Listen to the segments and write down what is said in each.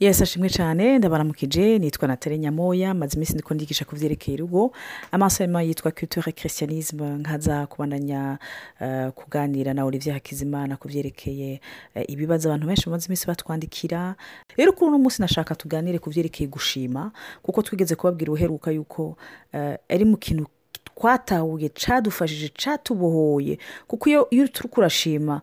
yesi ashimwe cyane. Ndabaramukije nitwa natale nyamoya maze iminsi ndiko ndigisha ku byerekeye urugo amasomo yitwa culture christianisme nkaza kubandanya eh, kuganira na olivier hakizimana ku byerekeye eh, ibibazo abantu benshi bamaze iminsi batwandikira. Rero kuri uno munsi nashaka tuganire ku byerekeye gushima kuko twigeze kubabwira uheruka yuko eh, ari mu kintu twatahuye cadufashije catubohoye kuko iyo turi kurashima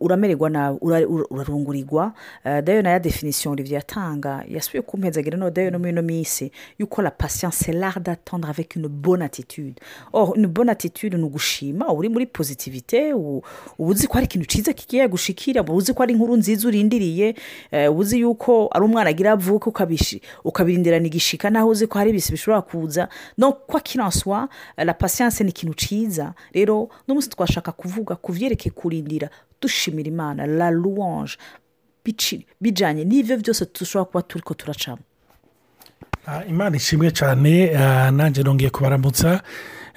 uramererwa nabi ura- ura- urarungurirwa. Eh, dayo na ya definition olivier yatanga yasubiye kumpezagira no dayo no muri ino minsi yuko la patience l'art d'attendre avec une bonne attitude. Or une bonne attitude ni ugushima uri muri positivité u- uba uzi ko hari ikintu cyiza kigiye gushikira uba uzi ko ari inkuru nziza urindiriye eh, uba uzi yuko ari umwana agira ukabishi- ukabirindirana igishika naho uzi ko hari ibisi bishobora kuza. No kwa kiranswa la patience ni ikintu cyiza rero n'umunsi twashaka kuvuga ku byerekeye kurindira dushimira imana la louange bijanye n'ivyo byose dushobora kuba turi ko turacamo Ah, imana ishimwe cyane ah, nanjye nongeye kubaramutsa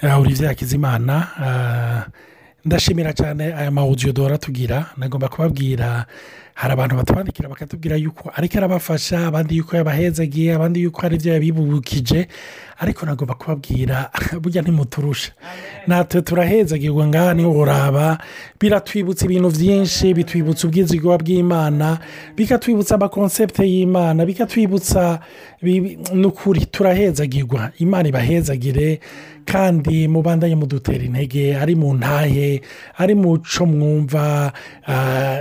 ah, olivier hakizimana ah, ndashimira cyane aya mawudiyo duhora tugira. Nagomba kubabwira hari abantu batwandikira bakatubwira yuko ariko arabafasha abandi yuko yabahezagiye abandi yuko hari ibyo yabibukije ariko nagomba kubabwira burya ntimuturusha natwe turahezagirwa ngaha ni ho uraba biratwibutsa ibintu byinshi bitwibutsa ubwizigwa bw'imana bikatwibutsa amakonsepte y'imana bikatwibutsa bi- ni ukuri turahezagirwa imana ibahezagire kandi mubandanye mudutera intege ari mu ntahe ari mu cyo mwumva ah,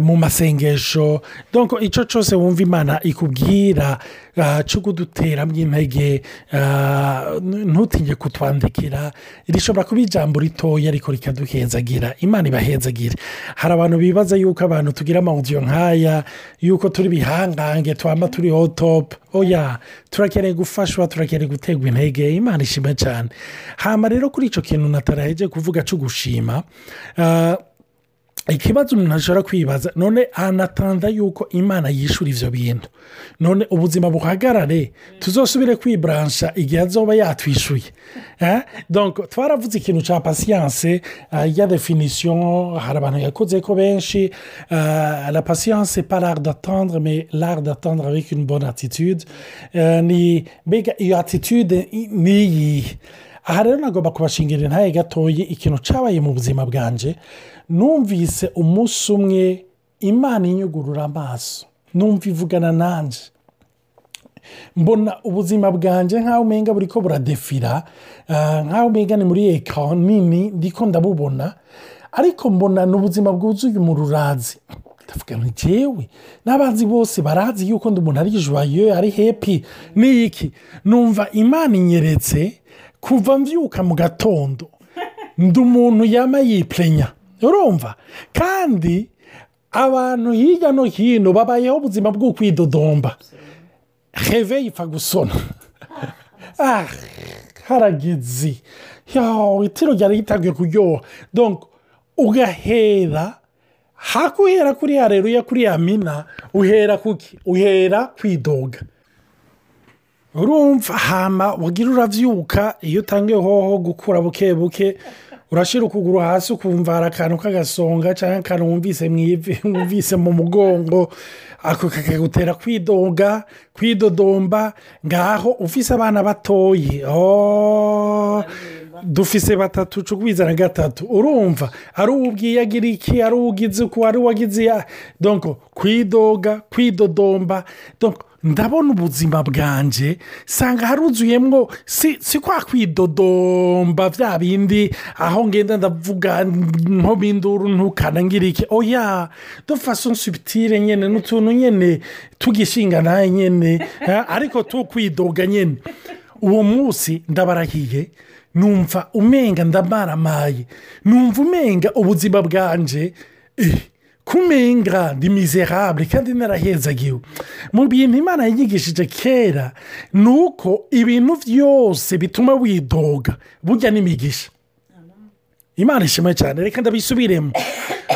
mu masengesho. Donc icyo cyose wumva imana ikubwira ah, cyo kuduteramo intege ah, n- ntutinye kutwandikira. Rishobora kuba ijambo ritoya ariko rikaduhezagira imana ibahezagire hari abantu bibaza yuko abantu tugira amawudiyo nk'aya yuko turi bihangange twaba turiho topu oya turakeneye gufashwa turakeneye guterwa intege imana ishima cyane. Hama rero kuri icyo kintu nataraheje kuvuga cyo gushima. Ah, ikibazo umuntu ashobora kwibaza none anatanda yuko imana yishura ibyo bintu. None ubuzima buhagarare tuzosubire kwiburansha igihe azoba yatwishuye. Eh? twaravuze ikintu cya pasiyanse ya definisiyo hari abantu yakoze ko benshi ah, la pasiyanse pas l'art d'attendre mais l'art d'attendre avec une bonne attitude. Eh, ni mbega iyo attitude ni iyihe aha rero nagomba kubashingira intaye gatoya ikintu cyabaye mu buzima bwanjye numvise umunsi umwe imana inyugurura amaso. Numva ivugana nanjye mbona ubuzima bwanjye nk'aho umenga buri ko buradefira ah, nk'aho umenga ni muri eka nini ndiko ndabubona. Ariko mbona ni ubuzima bwuzuye umururazi ndavuga ngo njyewe n'abanzi bose barazi yuko ndi umuntu ari joyeux ari hepi ni iki? Numva imana inyeretse kuva mbyuka mu gatondo. Ndi umuntu yama yipurenya urumva? Kandi abantu hirya no hino babayeho ubuzima bwo kwidodomba. Heve ipfa gusona. Ah harageze yawe itiro ryari ritangiye kuryoha. Ugahera hakuhera kuri hareruya kuri ya mina uhera kuki? Uhera kwidoga. Urumva? Hama wagira urabyuka iyo utangiye hoho gukura buke buke urashyira ukuguru hasi ukumva hari akantu k'agasonga cyangwa akantu wumvise mu ivi wumvise mu mugongo. Ako kakagutera kwidoga kwidodomba ngaho ufise abana batoyi. Oh, dufise batatu cugwiza na gatatu. Urumva ari uwubwiye agira iki ari uwugize uku ari uwagize ya donc kwidoga kwidodomba. Donc ndabona ubuzima bwanjye sanga haruzuyemo si si kwa kwidodomba bya bindi aho ngenda ndavuga nko binduru ntukana ngira iki oya dufaso nsubitire nyine n'utuntu nyine tugishinga nawe nyine ariko tukwidoga nyine uwo munsi ndabarahiye numva umenga ndamaramaye numva umenga ubuzima bwanjye eh, kumenga ndi miserable kandi narahezagiwe mu bintu imana yanyigishije kera ni uko ibintu byose bituma widoga. Burya n'imigisha. Imana ishimwe cyane reka ndabisubiremo.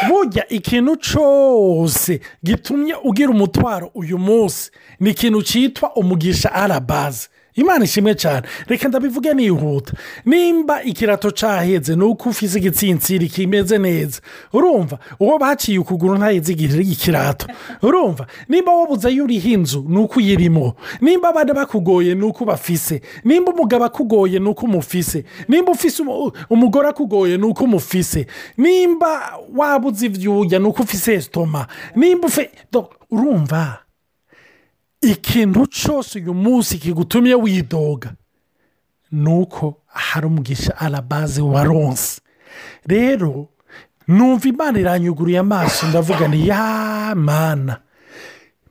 Burya ikintu cyose gitumye ugira umutwaro uyu munsi ni ikintu cyitwa umugisha arabaze imana ishimwe cyane. Reka ndabivuge nihuta. Nimba ikirato cyaheze ni uko ufite igitsinsiri kimeze neza. Urumva uwo baciye ukuguru ntayizigirire ikirato. Urumva nimba wabuze ayo uriho inzu ni uko uyirimo. Nimba abana bakugoye ni uko bafise. Nimba umugabo akugoye ni uko umufise. Nimba ufise umu- umugore akugoye ni uko umufise. Nimba wabuze ibyuya ni uko ufise sitoma. Nimba ufe urumva. Ikintu cyose uyu munsi kigutumye widoga ni uko hari umugisha wa ronse rero numva imana iranyuguruye amaso ndavuga ni ya mana.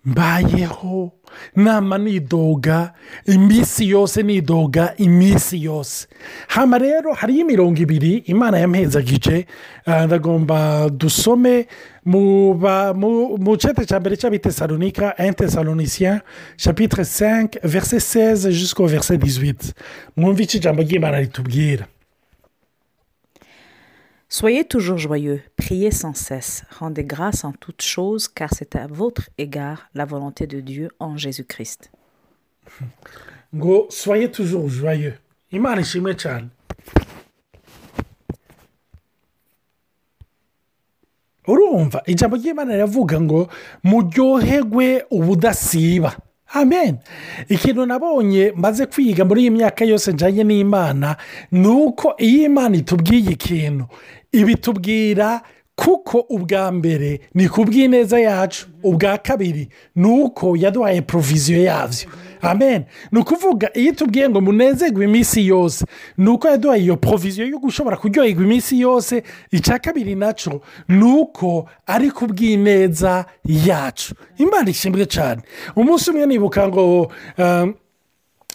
Mbayeho nama nidoga iminsi yose nidoga iminsi yose. Hano rero hariyo imirongo ibiri imana yampezagije ah, ndagomba dusome mu cyete cya mbere cy'abitesalonika intesalonicien chapitre 5 verset 16 jusqu'au verset 18 mwumve icyo ijambo ry'imana ritubwira. Soyez toujours joyeux, priez sans cesse, rendez grâce en toutes choses, car c'est à votre égard la volonté de Dieu en Jésus-Christ. ngo soye toujours joyeux. Imana ishimwe cyane urumva ijambo ry'imana riravuga ngo muryoherwe ubudasiba. Amen. Ikintu nabonye maze kwiga muri iyi myaka yose njyanye n'imana ni uko iyo imana itubwiye ikintu. Ibitubwira kuko ubwa mbere ni ku bw'ineza yacu ubwa kabiri ni uko yaduhaye poroviziyo yabyo amen. Ni ukuvuga iyo itubwiye ngo munezerwe iminsi yose ni uko yaduhaye iyo poroviziyo yo gushobora kuryoherwa iminsi yose icya kabiri na cyo ni uko ari ku bw'ineza yacu. Imana ishimwe cyane umunsi umwe nibuka ngo um,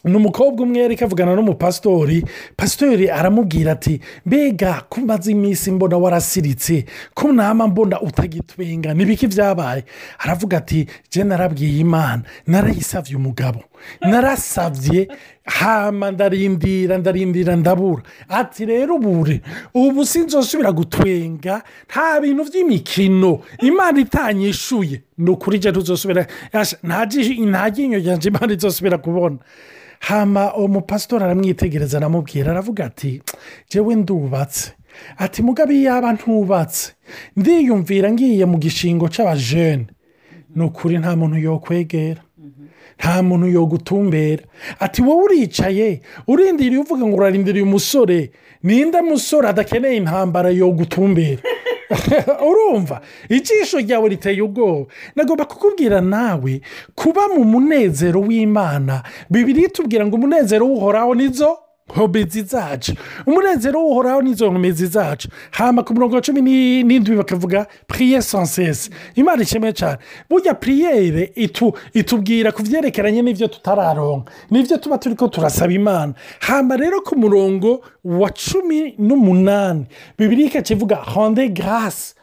ni umukobwa umwe yari kavugana n'umupasitori pasitori aramubwira ati mbega ko umaze iminsi mbona warasiritse ko nama mbona utagitwenga n'ibiki byabaye aravuga ati jye narabwiye imana narayisabye umugabo. Narasabye hama ndarindira ndarindira ndabura. Ati rero ubure ubu sinzosubira gutwenga nta bintu by'imikino imana itanyishuye. Ni ukuri jya ntuzosubira Yasha, nta ryinyo ryanjye imana izosubira kubona. Hama umupasitori aramwitegereza aramubwira aravuga ati jyewe ndubatse. Ati mugabe yaba ntubatse ndiyumvira ngiye mu gishingo cy'abajene ni ukuri nta muntu yokwegera. Nta muntu yogutumbera. Ati wowe uricaye urindiriye uvuga ngo urarindiriye umusore ninde musore adakeneye intambara yogutumbera? Urumva? Ijisho ryawe riteye ubwoba. Nagomba kukubwira nawe kuba mu munezero w'imana. Bibiri itubwira ngo umunezero w'uhoraho nizo nkomezi zacu umunezero w'uhoraho nizo nkomezi zacu hama ku mirongo cumi ni- n'indwi bakavuga puriye sansesi imana ishimwe cyane burya puriyere itu, itubwira ku byerekeranye n'ibyo tutararonka n'ibyo tuba turi ko turasaba imana hama rero ku murongo wa cumi n'umunani bibiri ikakivuga honde garasi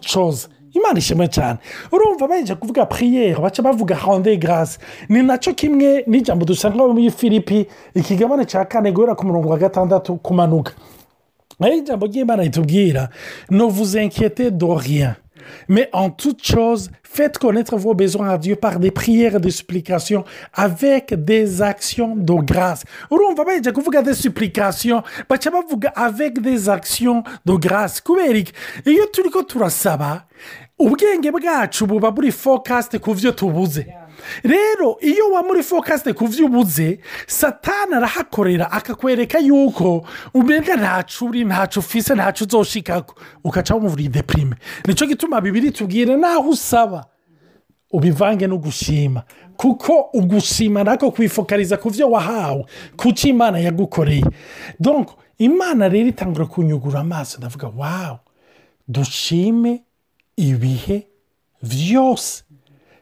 chose imana ishimwe cyane urumva baje kuvuga puriyeri baca bavuga honde garasi ni na cyo kimwe n'ijambo dusanga muri filipi ikigabane cya kane guhera ku murongo wa gatandatu kumanuka. Aho ijambo ry'imana ritubwira. De rien mais en toute chose faites connaître vos besoins à Dieu par des prières et des supplications avec des actions de grâce. Urumva baje kuvuga des supplications baca avec des actions de grâce. Kubera iki iyo turi ko turasaba ubwenge bwacu buba buri fokasite ku byo tubuze. Rero iyo uba muri fokasite ku byo ubuze satana arahakorera akakwereka yuko umenya ntacu uri ntacu ufise ntacu uzoshikako ugaca wumva deprime. Nicyo gituma bibiri tubwire naho usaba ubivange no gushima kuko ugushima nako kwifokariza ku byo wahawe ku cyo imana yagukoreye. Donc imana rero itangura kunyugura amaso ndavuga wawu dushime ibihe byose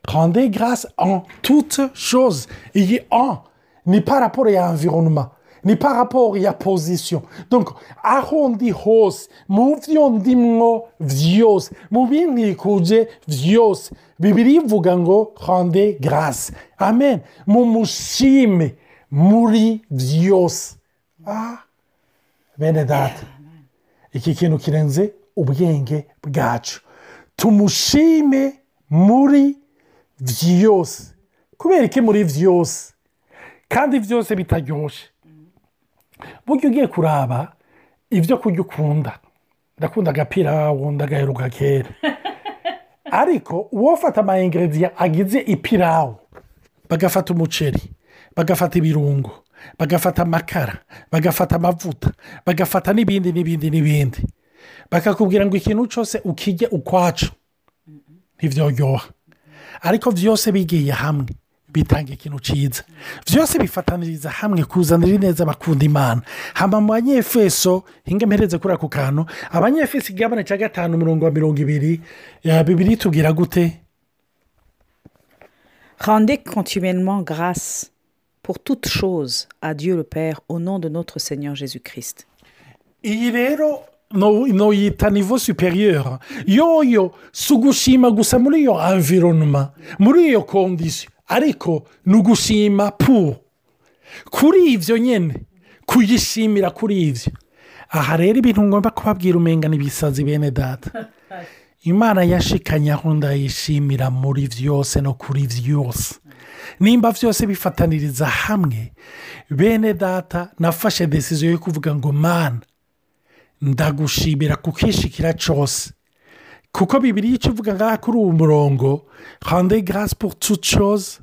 rendez grâce en toute chose iyi en. Ni par rapport ya environnement ni par rapport ya position. Donc aho ndi hose mu byo ndimwo byose mu binkikuje byose bibiri ivuga ngo rendez grâce. Amen. Mumushime muri byose ah. Bene data iki kintu kirenze ubwenge bwacu tumushime muri byose kubera iki muri byose kandi byose bitaryoshye burya ugiye kuraba ibyo kurya ukunda. Ndakunda agapira wundi agaheruka kera. Ariko uwafata ama ingredients agize ipirawu bagafata umuceri bagafata ibirungo bagafata amakara bagafata amavuta bagafata n'ibindi n'ibindi n'ibindi. Bakakubwira ngo ikintu cyose ukijye ukwacu ntibyaryoha ariko byose bigiye hamwe bitanga ikintu cyiza byose bifataniriza hamwe kuzanira neza bakunda imana. Hamba mu banyefeso hinga mpereze kuri ako kantu abanyefeso igabane cya gatanu umurongo wa mirongo ibiri ya bibiri tubwira gute? Rendez continuellement grâce pour toutes choses à Dieu le Père au nom de notre Seigneur Jésus-Christ. iyi rero no no yita nivo superieur yoyo si ugushima gusa muri iyo environnement muri iyo kondisiyo ariko ni ugushima pu. Kuri ibyo nyine kuyishimira kuri ibyo aha rero ibintu ngomba kubabwira umenga n'ibisazi bene data. Imana yashikanye aho ndayishimira muri byose no kuri byose nimba byose bifataniriza hamwe bene data nafashe desiziyo yo kuvuga ngo mana ndagushimira kukishikira cyose. Kuko bibiri icyo uvuga ngaha kuri uwo murongo hande garasi pour toute chose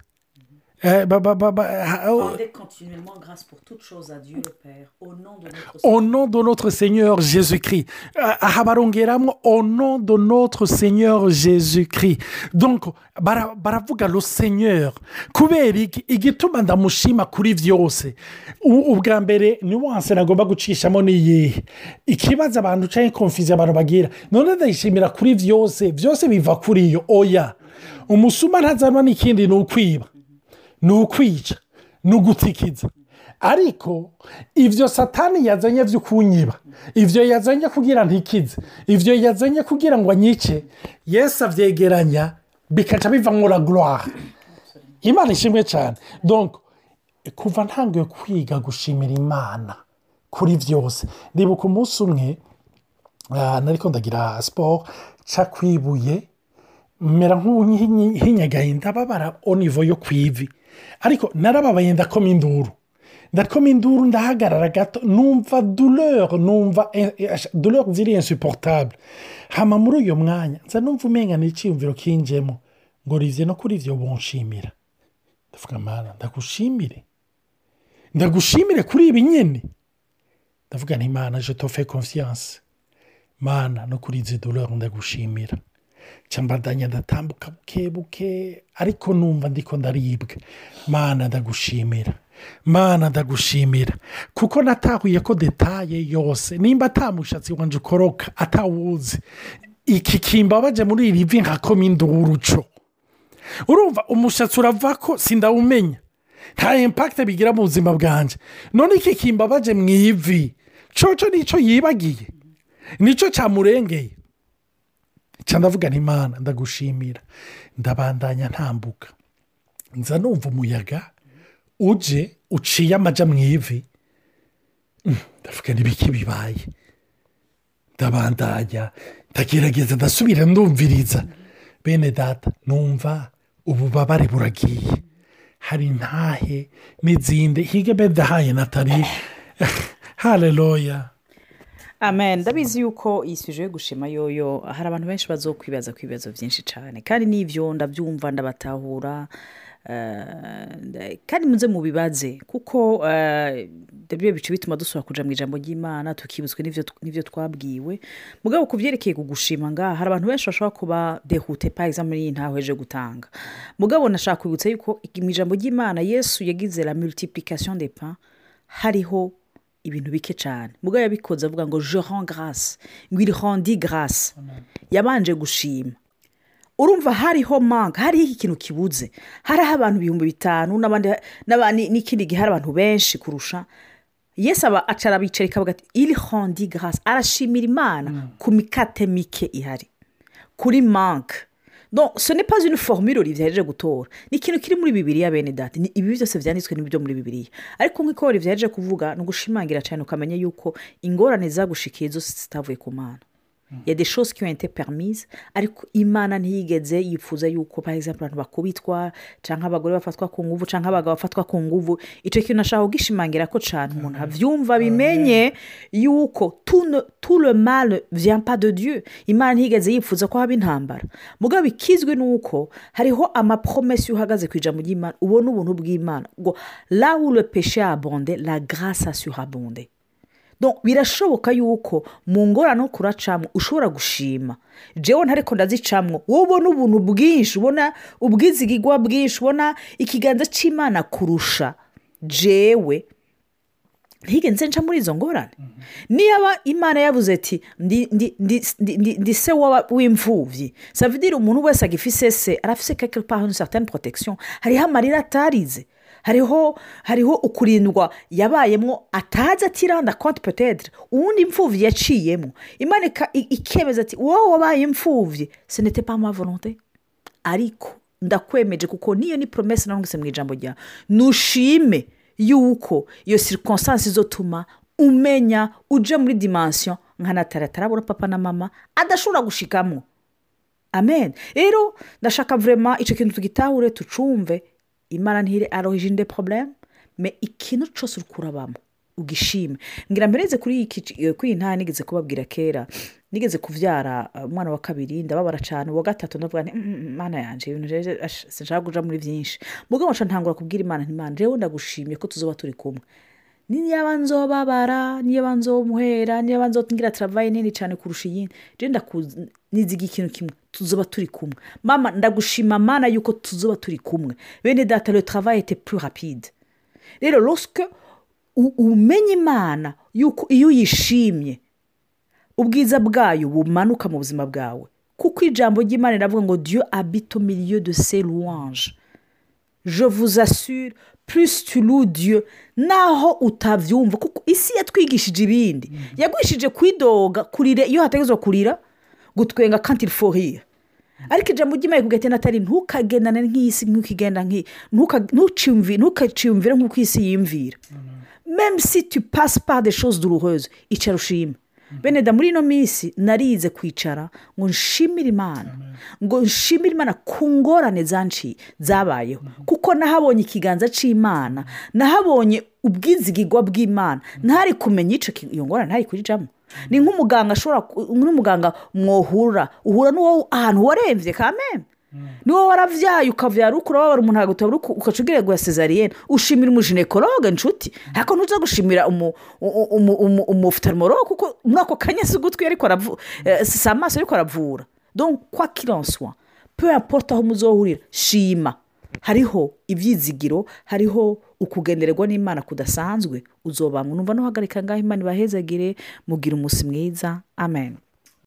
Eh, ba- ba- ba- ba- ha- oh, continuellement grâce pour toutes choses à Dieu le Père au nom de notre au nom de notre seigneur jésus christ aha barongeramo au nom de notre seigneur jésus christ donc bara- baravuga lo seigneur. Kubera iki igituma ndamushima kuri byose ubwa mbere niwanse nagomba gucishamo ni iyihe ikibazo abantu cyangwa konfizi abantu bagira none ndayishimira kuri byose byose biva kuri yo oya umusuma ntazanwa n'ikindi ni ukwiba. Ni ukwica ni ugutikiza ariko ibyo satani yazanye byo kunyiba ibyo yazanye kugira ntikize ibyo yazanye kugira ngo anyice yesu abyegeranya bikaca biva muri gloire imana ishimwe cyane donc kuva ntangiye kwiga gushimira imana kuri byose ndibuka umunsi umwe ah, nariko ndagira siporo nca kwibuye mera nk'uhinyagaye ndababara onivo yo ku ivi ariko narababaye ndakoma induru. Ndakoma induru ndahagarara gato numva douleur numva eh, douleur ziri insupportable. Hama muri uyo mwanya nza numva umenga n'iciyumviro kinjemo. Ngo rivye no kuri ivyo bonshimira ndavuga mana ndagushimire? Ndagushimire kuri ibi nyene. Ndavuga nti mana je fais confiance. Mana no kuri izi douleur ndagushimira. Mbandanya ndatambuka buke buke ariko numva ndiko ndaribwa mana ndagushimira mana ndagushimira kuko natahuye ko detaye yose nimba atamushatsi wanje ukoroka atawuzi iki kimbabaje muri iri vi nkakoma induru co urumva umushatsi urava ko sindawumenya nta impakite bigira mu buzima bwanjye none iki kimbabaje mu ivi coco ni cyo yibagiye ni cyo cyamurengeye ndavuga imana ndagushimira ndabandanya ntambuka nza numva umuyaga uje uciye amaja mu ivi Mm, ndavuga n'ibiki bibaye ndabandanya ndagerageza ndasubira ndumviriza. Bene data numva ububabare buragiye hari intahe n'izindi higa bedahaye natali haleluya. Amen. Ndabizi yuko iyi suje yo gushima yoyo hari abantu benshi bazokwibaza ku bibazo byinshi cyane kandi n'ibyo ndabyumva ndabatahura eh, kandi muze mubibaze. Kuko eh, ibyo bice bituma dusubira kuja mu ijambo ry'imana tukibutswe n'ivyo twabwiwe. Mugabo ku byerekeye kugushima ngaha hari abantu benshi bashobora kuba dehute exemple muri iyi ntaho eje gutanga. Mugabo nashaka kwibutsa yuko mu ijambo ry'imana yesu yagize la multiplication des pains. Hariho ibintu bike cyane mugabo yabikoze avuga ngo je rends grâce. Ngo il rendi grâce. Yabanje gushima. Urumva hariho manga hariho iki kintu kibuze. Hariho abantu ibihumbi bitanu n'abandi n'ikindi gihe hari abantu benshi kurusha. Yesu aba acara bicara ikavuga ati il rendi grâce. Arashimira imana ku mikate mike ihari. Kuri manke ce n'est pas une formule olivier yaje gutora. Ni ikintu kiri muri bibiriya bene dati Ni- ibi byose byanditswe n'ibyo muri bibiriya ariko nk'uko olivier yaje kuvuga ni ugushimangira cyane ukamenya yuko ingorane zagushikiye zose zitavuye ku mana. Ya des choses qui ont été permise ariko imana ntiyigeze yifuza yuko exemple abantu bakubitwa cyangwa abagore bafatwa ku nguvu cyangwa abagabo bafatwa ku nguvu. Icyo kintu nashaka kugishimangira ko cyane umuntu abyumva bimenye yuko mal vient pas de dieu. Imana ntiyigeze yifuza ko haba intambara. Mugabo ikizwi ni uko hariho amapromesi uhagaze ku ijambo ry'imana ubona ubuntu bw'imana. Ngo la où le péché a abondé la grâce a surabondé. Donc, birashoboka yuko mu ngorane kuracamo ushobora gushima. Jewe ntariko ndazicamwo. Wowe ubona ubuntu bwinshi ubona ubwizigigwa bwinshi ubona ikiganza cy'imana kurusha. Jewe ntigenze nca muri izo ngorane. Niba imana yabuze ati ndi se w'imfubyi savidire umuntu wese agifise se arafise part une certaine protection. Hariho amarira atarize. Hariho hariho ukurindwa yabayemo atazi atiranda konti petetre uwundi imfubyi yaciyemo imana ika- i- ikemeza ati wowe wabaye imfubyi ce n'était pas ma volonté. Ariko ndakwemeje kuko niyo ni poromesi nangwa mu ijambo ryawe nushime yuko iyo sirikonsansi izotuma umenya uje muri dimansiyo nka natali atarabura papa na mama adashobora gushikamo amen. Rero ndashaka vurema icyo kintu tugitahure tucumve. Imana ntire arohije inde porobuleme me ikintu cyose uri kurabamo ugishime. Ngira mpereze kuri iyi ntara nigeze kubabwira kera nigeze kubyara uh, umwana wa kabiri ndababara cyane uwa gatatu ndavuga nti "Mm, mm, mana yanjye ibintu sinshaka kuja muri byinshi mugabo nca ntangura kubwira imana nti imana rero ndagushimiye ko tuzoba turi kumwe. Niyaba nzobabara niyaba nzomuhera niyaba nzotingira travaye nini cyane kurusha iyindi. Rero ndakuzi niziga ikintu kimwe. Tuzoba turi kumwe. Mama ndagushima mana yuko tuzoba turi kumwe. Bene data le travail était plus rapide. Rero lorsque u- umenya imana yuko iyo uyishimye ubwiza bwayo bumanuka mu buzima bwawe. Kuko ijambo ry'imana riravuga ngo dieu habite au milieu de ses louanges. Je vous assure plus tu loues dieu naho utabyumva kuko isi yatwigishije ibindi. Yagwishije kwidoga kurira. Iyo hategezwa kurira gutwenga kandi iriforira ariko ijambo ry'imana rikubwira natali ntukagendane nk'isi ntukigenda nk'iyi ntukaciyumvire nk'uko isi yiyumvira. Même si tu passes par des choses douloureuses icara ushime bene da muri ino minsi narize kwicara ngo nshimire imana. Ngo nshimire imana ku ngorane zabayeho. Kuko nahabonye ikiganza cy'imana nahabonye ubwizigigwa bw'imana. Ntari kumenya iyo ngorane ntari kuyijamo ni nk'umuganga ashobora ku- nk'umuganga mwohura uhura n'uwo ahantu warembye kameme niwo waravyaye ukavyara uko urababara umuntu agatabura ukaca ugira ngo sezariyene ushimira umujenekologe nshuti. Ariko ntuza gushimira umu- umu- umu- umu- umuftalmologe kuko muri ako kanya si ugutwi ariko aravu eh, si amaso ariko aravura. Donc kwa kilonswa peu importe aho muzohurira shima. Hariho ibyizigiro hariho ukugendererwa n'imana kudasanzwe uzobanga numva nuhagarika ngaho imana ibahezagire mugira umunsi mwiza. Amen.